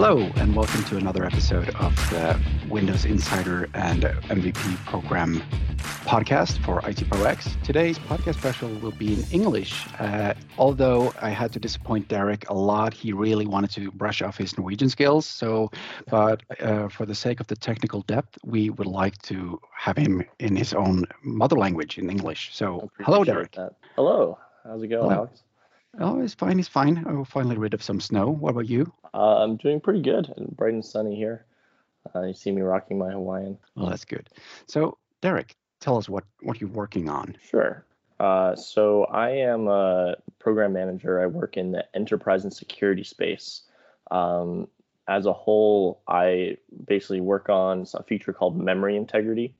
Hello, and welcome to another episode of the Windows Insider and MVP program podcast for IT Pro X. Today's podcast special will be in English. Uh, although I had to disappoint Derek a lot, he really wanted to brush off his Norwegian skills. So, but uh, for the sake of the technical depth, we would like to have him in his own mother language in English. So, hello, Derek. That. Hello. How's it going, hello. Alex? Oh, it's fine. It's fine. I am finally rid of some snow. What about you? Uh, I'm doing pretty good. And bright and sunny here. Uh, you see me rocking my Hawaiian. Well, that's good. So, Derek, tell us what what you're working on. Sure. Uh, so I am a program manager. I work in the enterprise and security space. Um, as a whole, I basically work on a feature called memory integrity,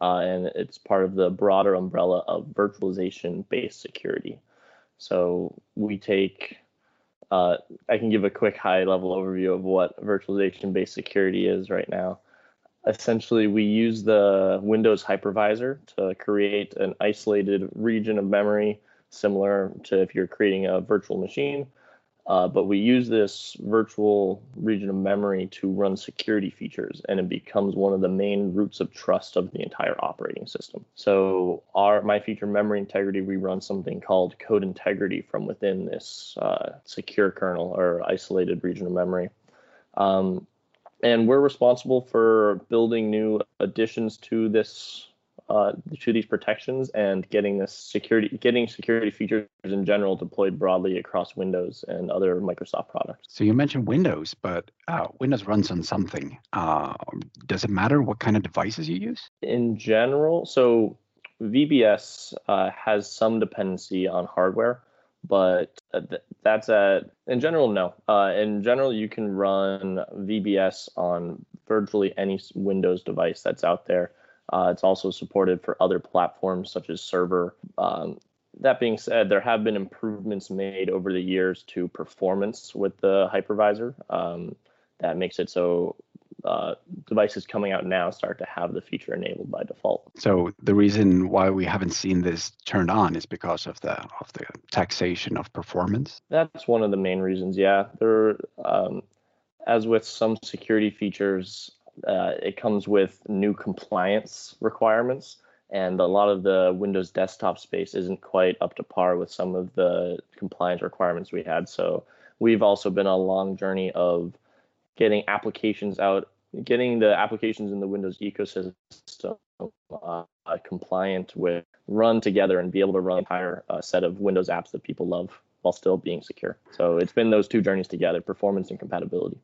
uh, and it's part of the broader umbrella of virtualization-based security. So we take, uh, I can give a quick high level overview of what virtualization based security is right now. Essentially, we use the Windows hypervisor to create an isolated region of memory similar to if you're creating a virtual machine uh, but we use this virtual region of memory to run security features, and it becomes one of the main roots of trust of the entire operating system. So, our my feature memory integrity, we run something called code integrity from within this uh, secure kernel or isolated region of memory. Um, and we're responsible for building new additions to this uh, to these protections and getting this security, getting security features in general deployed broadly across Windows and other Microsoft products. So you mentioned Windows, but uh, Windows runs on something. Uh, does it matter what kind of devices you use? In general, so VBS uh, has some dependency on hardware, but uh, that's at in general no. Uh, in general, you can run VBS on virtually any Windows device that's out there. Uh, it's also supported for other platforms such as server. Um, that being said, there have been improvements made over the years to performance with the hypervisor. Um, that makes it so uh, devices coming out now start to have the feature enabled by default. So the reason why we haven't seen this turned on is because of the of the taxation of performance. That's one of the main reasons. Yeah, there, um, as with some security features, uh, it comes with new compliance requirements, and a lot of the Windows desktop space isn't quite up to par with some of the compliance requirements we had. So we've also been on a long journey of getting applications out, getting the applications in the Windows ecosystem uh, compliant with run together and be able to run an entire uh, set of Windows apps that people love while still being secure. So it's been those two journeys together, performance and compatibility.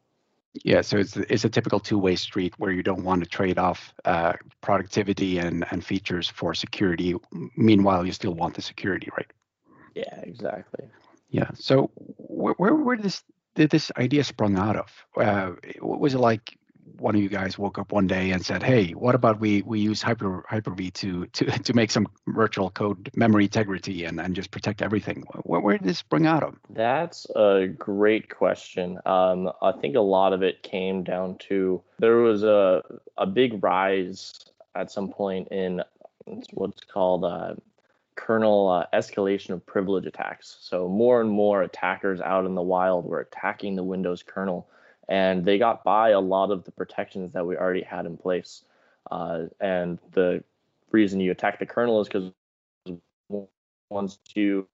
Yeah, so it's it's a typical two-way street where you don't want to trade off uh, productivity and and features for security. Meanwhile, you still want the security, right? Yeah, exactly. Yeah. So where where, where did this did this idea sprung out of? Uh, was it like one of you guys woke up one day and said, "Hey, what about we we use Hyper Hyper-V to to to make some virtual code memory integrity and and just protect everything"? Where, where did this spring out of? That's a great question. Um, I think a lot of it came down to there was a a big rise at some point in what's called uh, kernel uh, escalation of privilege attacks. So more and more attackers out in the wild were attacking the Windows kernel and they got by a lot of the protections that we already had in place. Uh, and the reason you attack the kernel is because once you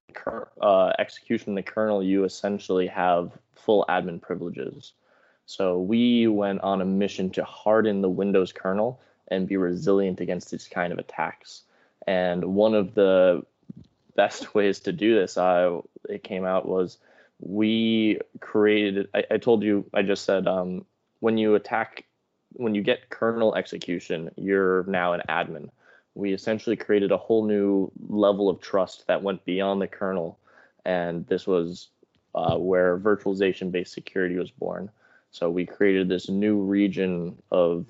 uh, execution the kernel, you essentially have full admin privileges. So we went on a mission to harden the Windows kernel and be resilient against these kind of attacks. And one of the best ways to do this, uh, it came out was we created I, I told you i just said um, when you attack when you get kernel execution you're now an admin. We essentially created a whole new level of trust that went beyond the kernel and this was uh, where virtualization based security was born. So we created this new region of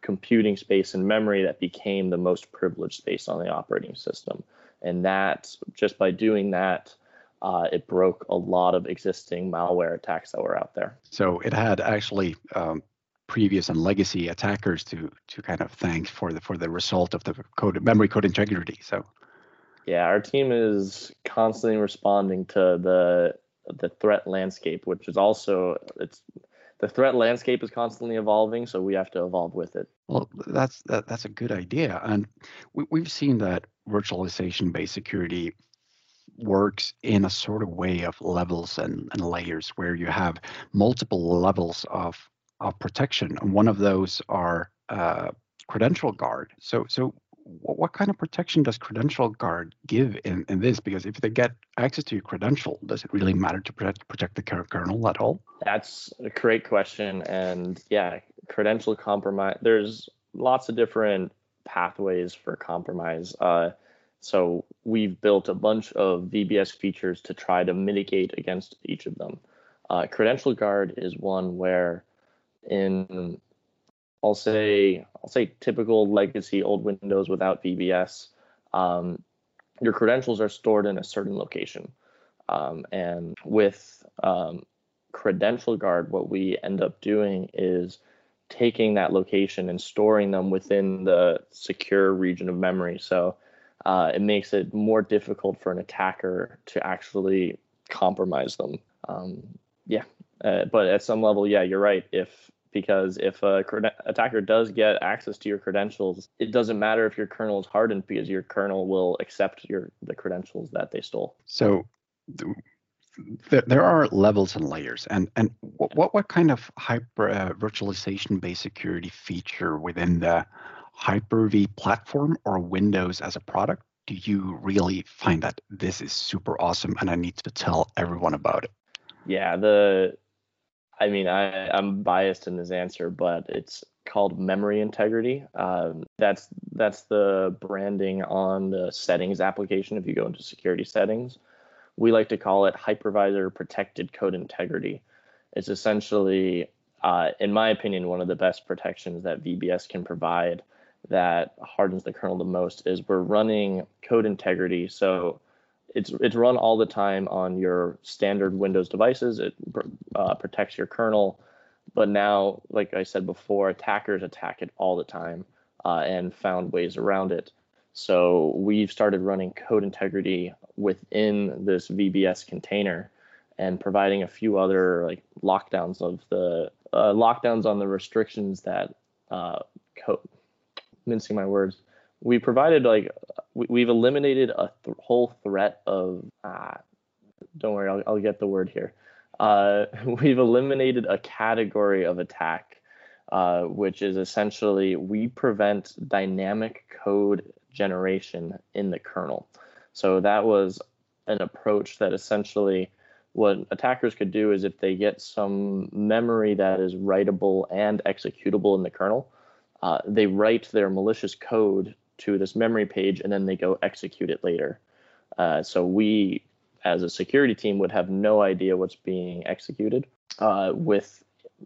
computing space and memory that became the most privileged space on the operating system. And that just by doing that uh, it broke a lot of existing malware attacks that were out there. So it had actually um, previous and legacy attackers to to kind of thank for the for the result of the code memory code integrity. So yeah, our team is constantly responding to the the threat landscape, which is also it's the threat landscape is constantly evolving, so we have to evolve with it. Well, that's that, that's a good idea, and we, we've seen that virtualization-based security works in a sort of way of levels and, and layers where you have multiple levels of of protection, and one of those are uh, credential guard. So so what kind of protection does credential guard give in, in this? Because if they get access to your credential does it really matter to protect, protect the kernel at all? That's a great question and yeah credential compromise there's lots of different pathways for compromise. Uh, so we've built a bunch of vbs features to try to mitigate against each of them uh, credential guard is one where in I'll say I'll say typical legacy old Windows without VBS. Um, your credentials are stored in a certain location, um, and with um, Credential Guard, what we end up doing is taking that location and storing them within the secure region of memory. So uh, it makes it more difficult for an attacker to actually compromise them. Um, yeah, uh, but at some level, yeah, you're right. If because if a attacker does get access to your credentials, it doesn't matter if your kernel is hardened because your kernel will accept your the credentials that they stole. So th- there are levels and layers, and and what what kind of hyper uh, virtualization based security feature within the Hyper-V platform or Windows as a product do you really find that this is super awesome and I need to tell everyone about it? Yeah, the I mean, I, I'm biased in this answer, but it's called memory integrity. Um, that's that's the branding on the settings application. If you go into security settings, we like to call it hypervisor protected code integrity. It's essentially, uh, in my opinion, one of the best protections that VBS can provide that hardens the kernel the most. Is we're running code integrity. So it's it's run all the time on your standard Windows devices. It uh, protects your kernel, but now, like I said before, attackers attack it all the time uh, and found ways around it. So we've started running code integrity within this VBS container and providing a few other like lockdowns of the uh, lockdowns on the restrictions that uh, code. Mincing my words, we provided like we, have eliminated a th- whole threat of uh, don't worry I'll, I'll get the word here. Uh, we've eliminated a category of attack uh, which is essentially we prevent dynamic code generation in the kernel. So that was an approach that essentially what attackers could do is if they get some memory that is writable and executable in the kernel uh, they write their malicious code to this memory page and then they go execute it later. Uh, so we, as a security team, would have no idea what's being executed. Uh, with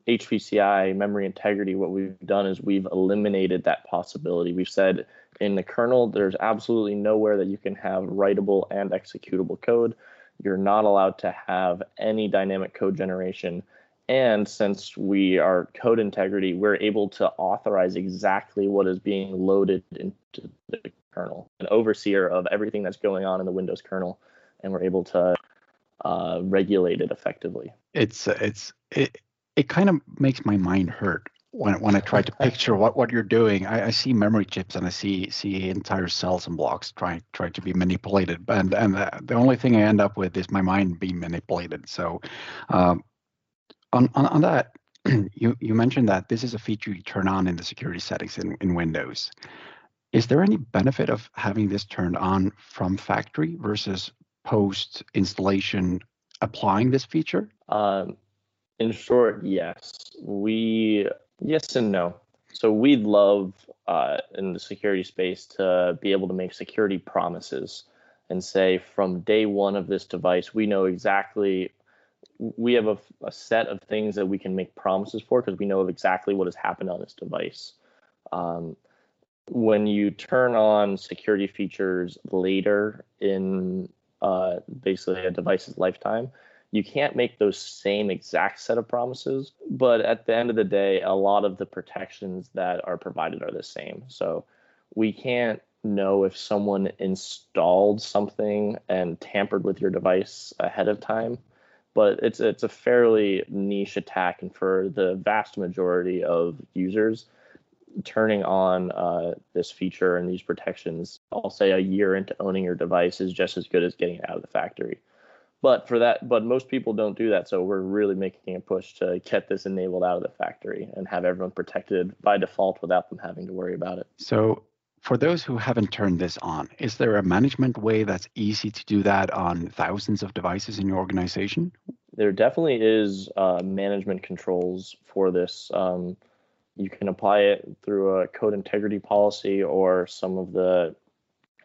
HVCI memory integrity, what we've done is we've eliminated that possibility. We've said in the kernel, there's absolutely nowhere that you can have writable and executable code. You're not allowed to have any dynamic code generation and since we are code integrity, we're able to authorize exactly what is being loaded into the kernel, an overseer of everything that's going on in the Windows kernel, and we're able to uh, regulate it effectively. It's it's it it kind of makes my mind hurt when when I try to picture what, what you're doing. I, I see memory chips and I see see entire cells and blocks trying try to be manipulated, and and the, the only thing I end up with is my mind being manipulated. So. Um, on, on, on that, you, you mentioned that this is a feature you turn on in the security settings in, in Windows. Is there any benefit of having this turned on from factory versus post installation applying this feature? Um, in short, yes. We yes and no. So we'd love uh, in the security space to be able to make security promises and say from day one of this device, we know exactly we have a, a, set of things that we can make promises for because we know of exactly what has happened on this device. Um, when you turn on security features later in uh, basically a device's lifetime, you can't make those same exact set of promises. But at the end of the day, a lot of the protections that are provided are the same. So we can't know if someone installed something and tampered with your device ahead of time but it's it's a fairly niche attack, and for the vast majority of users, turning on uh, this feature and these protections, I'll say a year into owning your device is just as good as getting it out of the factory. But for that, but most people don't do that. So we're really making a push to get this enabled out of the factory and have everyone protected by default without them having to worry about it. So for those who haven't turned this on, is there a management way that's easy to do that on thousands of devices in your organization? There definitely is uh, management controls for this. Um, you can apply it through a code integrity policy or some of the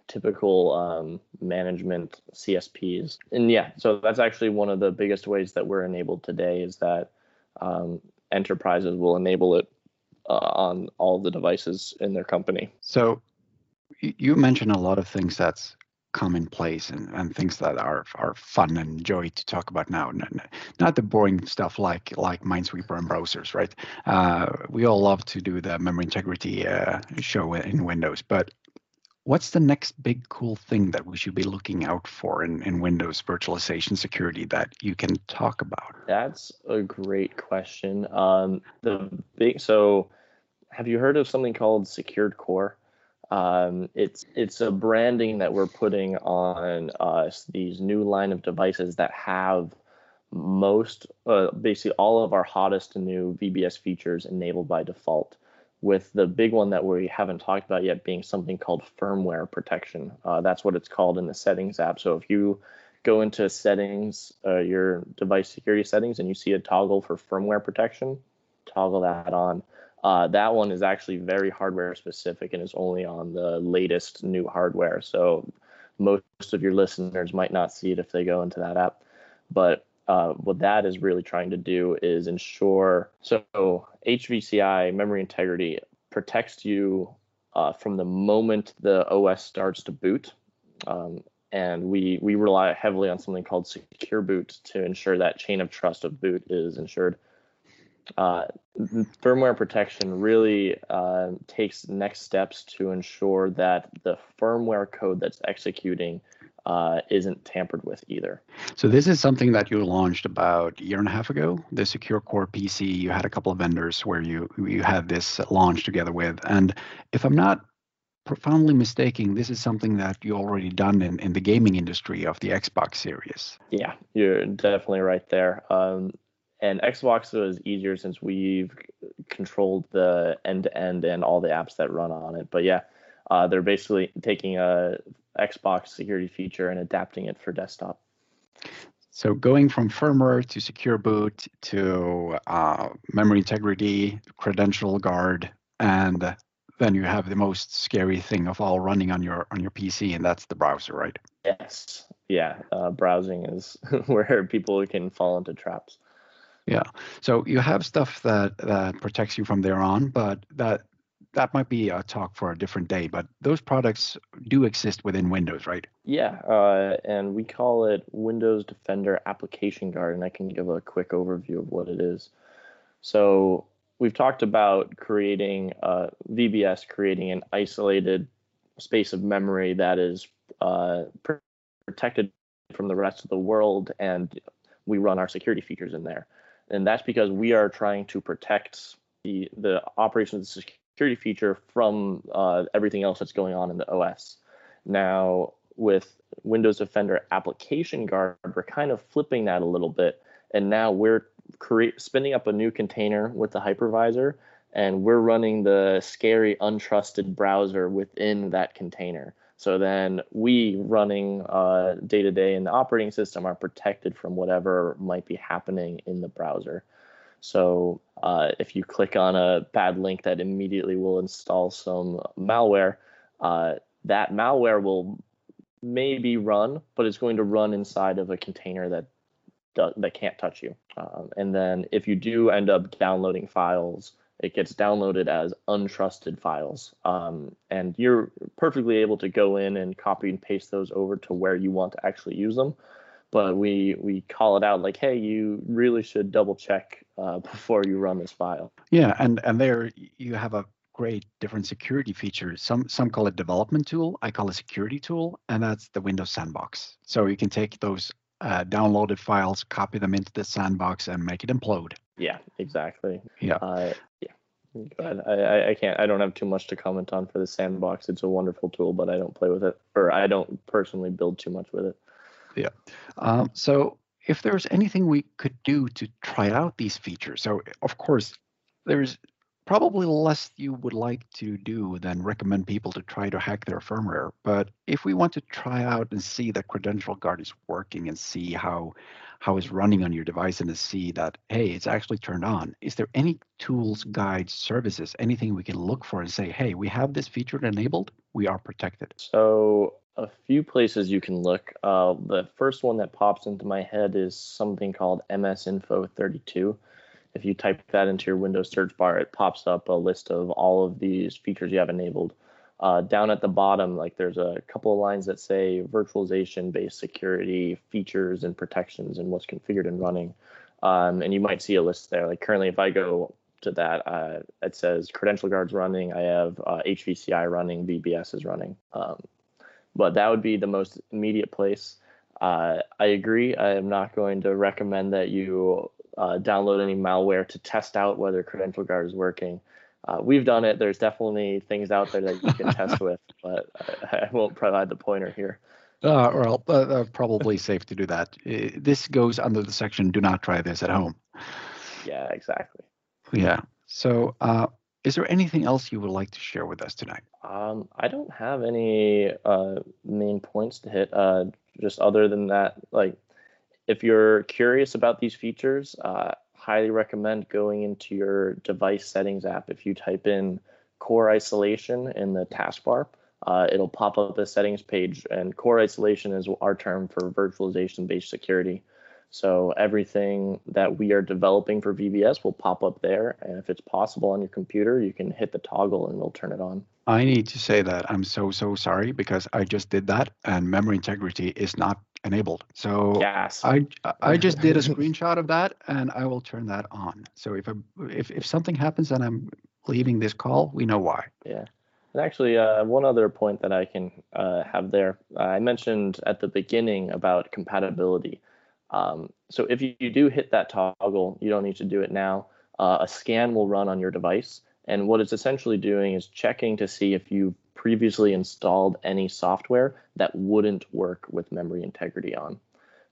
typical um, management CSPs. And yeah, so that's actually one of the biggest ways that we're enabled today is that um, enterprises will enable it uh, on all the devices in their company. So you mentioned a lot of things that's commonplace and, and things that are are fun and joy to talk about now. Not the boring stuff like like Minesweeper and browsers, right? Uh, we all love to do the memory integrity uh, show in Windows, but what's the next big cool thing that we should be looking out for in, in Windows virtualization security that you can talk about? That's a great question. Um, the big so have you heard of something called secured core? Um, it's it's a branding that we're putting on uh, these new line of devices that have most uh, basically all of our hottest new VBS features enabled by default with the big one that we haven't talked about yet being something called firmware protection. Uh, that's what it's called in the settings app. So if you go into settings, uh, your device security settings, and you see a toggle for firmware protection, toggle that on. Uh, that one is actually very hardware specific and is only on the latest new hardware. So most of your listeners might not see it if they go into that app. But uh, what that is really trying to do is ensure so HVCI memory integrity protects you uh, from the moment the OS starts to boot. Um, and we we rely heavily on something called secure boot to ensure that chain of trust of boot is ensured. Uh, firmware protection really uh, takes next steps to ensure that the firmware code that's executing uh, isn't tampered with either. So this is something that you launched about a year and a half ago. The Secure Core PC. You had a couple of vendors where you you had this launch together with, and if I'm not profoundly mistaken, this is something that you already done in, in the gaming industry of the Xbox series. Yeah, you're definitely right there. Um, and Xbox was easier since we've controlled the end to end and all the apps that run on it. But yeah, uh, they're basically taking a Xbox security feature and adapting it for desktop. So going from firmware to secure boot to uh, memory integrity, credential guard, and then you have the most scary thing of all running on your on your PC, and that's the browser, right? Yes. Yeah. Uh, browsing is where people can fall into traps. Yeah. So you have stuff that that protects you from there on, but that that might be a talk for a different day, but those products do exist within Windows, right? Yeah, uh, and we call it Windows Defender Application Guard, and I can give a quick overview of what it is. So we've talked about creating uh, VBS, creating an isolated space of memory that is uh, protected from the rest of the world, and we run our security features in there. And that's because we are trying to protect the the operation of the security feature from uh, everything else that's going on in the OS. Now, with Windows Defender Application Guard, we're kind of flipping that a little bit, and now we're create, spinning up a new container with the hypervisor, and we're running the scary, untrusted browser within that container. So then we running day to day in the operating system are protected from whatever might be happening in the browser. So uh, if you click on a bad link that immediately will install some malware, uh, that malware will maybe run, but it's going to run inside of a container that that can't touch you. Um, and then if you do end up downloading files, it gets downloaded as untrusted files. Um, and you're perfectly able to go in and copy and paste those over to where you want to actually use them but we we call it out like hey you really should double check uh, before you run this file yeah and and there you have a great different security features some some call it development tool i call it security tool and that's the windows sandbox so you can take those uh, downloaded files, copy them into the sandbox, and make it implode. Yeah, exactly. Yeah. Uh, yeah. Go ahead. I, I, I can't. I don't have too much to comment on for the sandbox. It's a wonderful tool, but I don't play with it, or I don't personally build too much with it. Yeah. Um, so if there's anything we could do to try out these features, so of course there's probably less you would like to do than recommend people to try to hack their firmware. But if we want to try out and see that credential guard is working and see how how it's running on your device and to see that hey it's actually turned on is there any tools guides services anything we can look for and say hey we have this feature enabled we are protected so a few places you can look uh, the first one that pops into my head is something called ms info 32 if you type that into your Windows search bar, it pops up a list of all of these features you have enabled. Uh, down at the bottom, like there's a couple of lines that say virtualization-based security features and protections and what's configured and running. Um, and you might see a list there. Like currently, if I go to that, uh, it says credential guards running. I have uh, HVCI running, VBS is running. Um, but that would be the most immediate place. Uh, I agree. I am not going to recommend that you uh, download any malware to test out whether Credential Guard is working. Uh, we've done it. There's definitely things out there that you can test with, but I, I, won't provide the pointer here. Uh, well, uh, uh, probably safe to do that. this goes under the section "Do not try this at home." Yeah, exactly. Yeah. So, uh, is there anything else you would like to share with us tonight? Um, I don't have any uh, main points to hit. Uh, just other than that, like if you're curious about these features, uh, highly recommend going into your device settings app. If you type in core isolation in the taskbar, uh, it'll pop up a settings page. And core isolation is our term for virtualization based security. So everything that we are developing for VBS will pop up there. And if it's possible on your computer, you can hit the toggle and it'll turn it on. I need to say that I'm so, so sorry because I just did that and memory integrity is not enabled. So yes. I I just did a screenshot of that and I will turn that on. So if I, if if something happens and I'm leaving this call, we know why. Yeah. And actually, uh, one other point that I can uh, have there, I mentioned at the beginning about compatibility. Um, so if you, you, do hit that toggle, you don't need to do it now. Uh, a scan will run on your device. And what it's essentially doing is checking to see if you previously installed any software that wouldn't work with memory integrity on.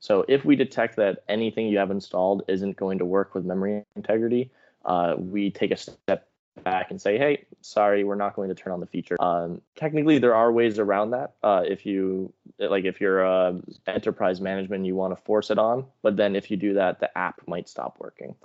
So if we detect that anything you have installed isn't going to work with memory integrity, uh, we take a step back and say, hey, sorry, we're not going to turn on the feature. Um, technically, there are ways around that. Uh, if you like, if you're uh, enterprise management, you want to force it on, but then if you do that, the app might stop working.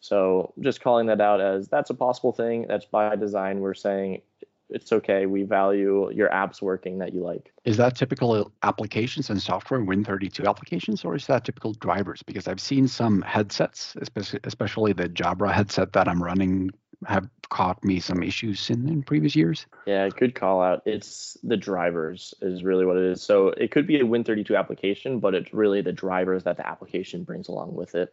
So just calling that out as that's a possible thing. That's by design. We're saying it's okay. We value your apps working that you like. Is that typical applications and software, Win32 applications, or is that typical drivers? Because I've seen some headsets, especially, especially the Jabra headset that I'm running, have caught me some issues in, in previous years. Yeah, good call out. It's the drivers is really what it is. So it could be a Win32 application, but it's really the drivers that the application brings along with it.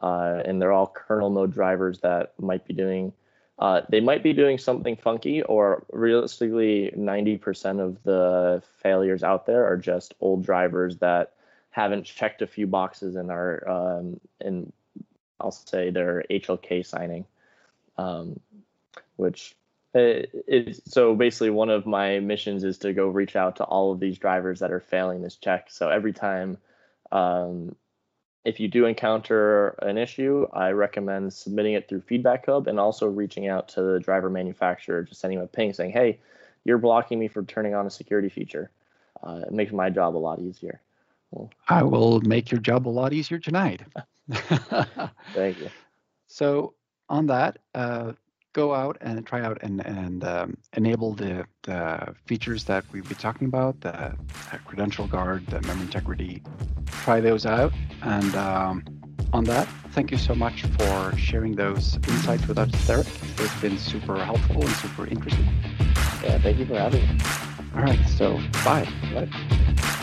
Uh, and they're all kernel mode drivers that might be doing uh, they might be doing something funky, or realistically, 90% of the failures out there are just old drivers that haven't checked a few boxes and are, um, and I'll say they're HLK signing, um, which is so basically one of my missions is to go reach out to all of these drivers that are failing this check. So every time um, if you do encounter an issue, I recommend submitting it through Feedback Hub and also reaching out to the driver manufacturer, just sending them a ping saying, hey, you're blocking me from turning on a security feature. Uh, it makes my job a lot easier. Well, I will make your job a lot easier tonight. Thank you. So, on that, uh, go out and try out and, and um, enable the, the features that we've been talking about, the credential guard, the memory integrity. Try those out. And um, on that, thank you so much for sharing those insights with us, Derek. It's been super helpful and super interesting. Yeah, thank you for having me. All right, so bye. Bye.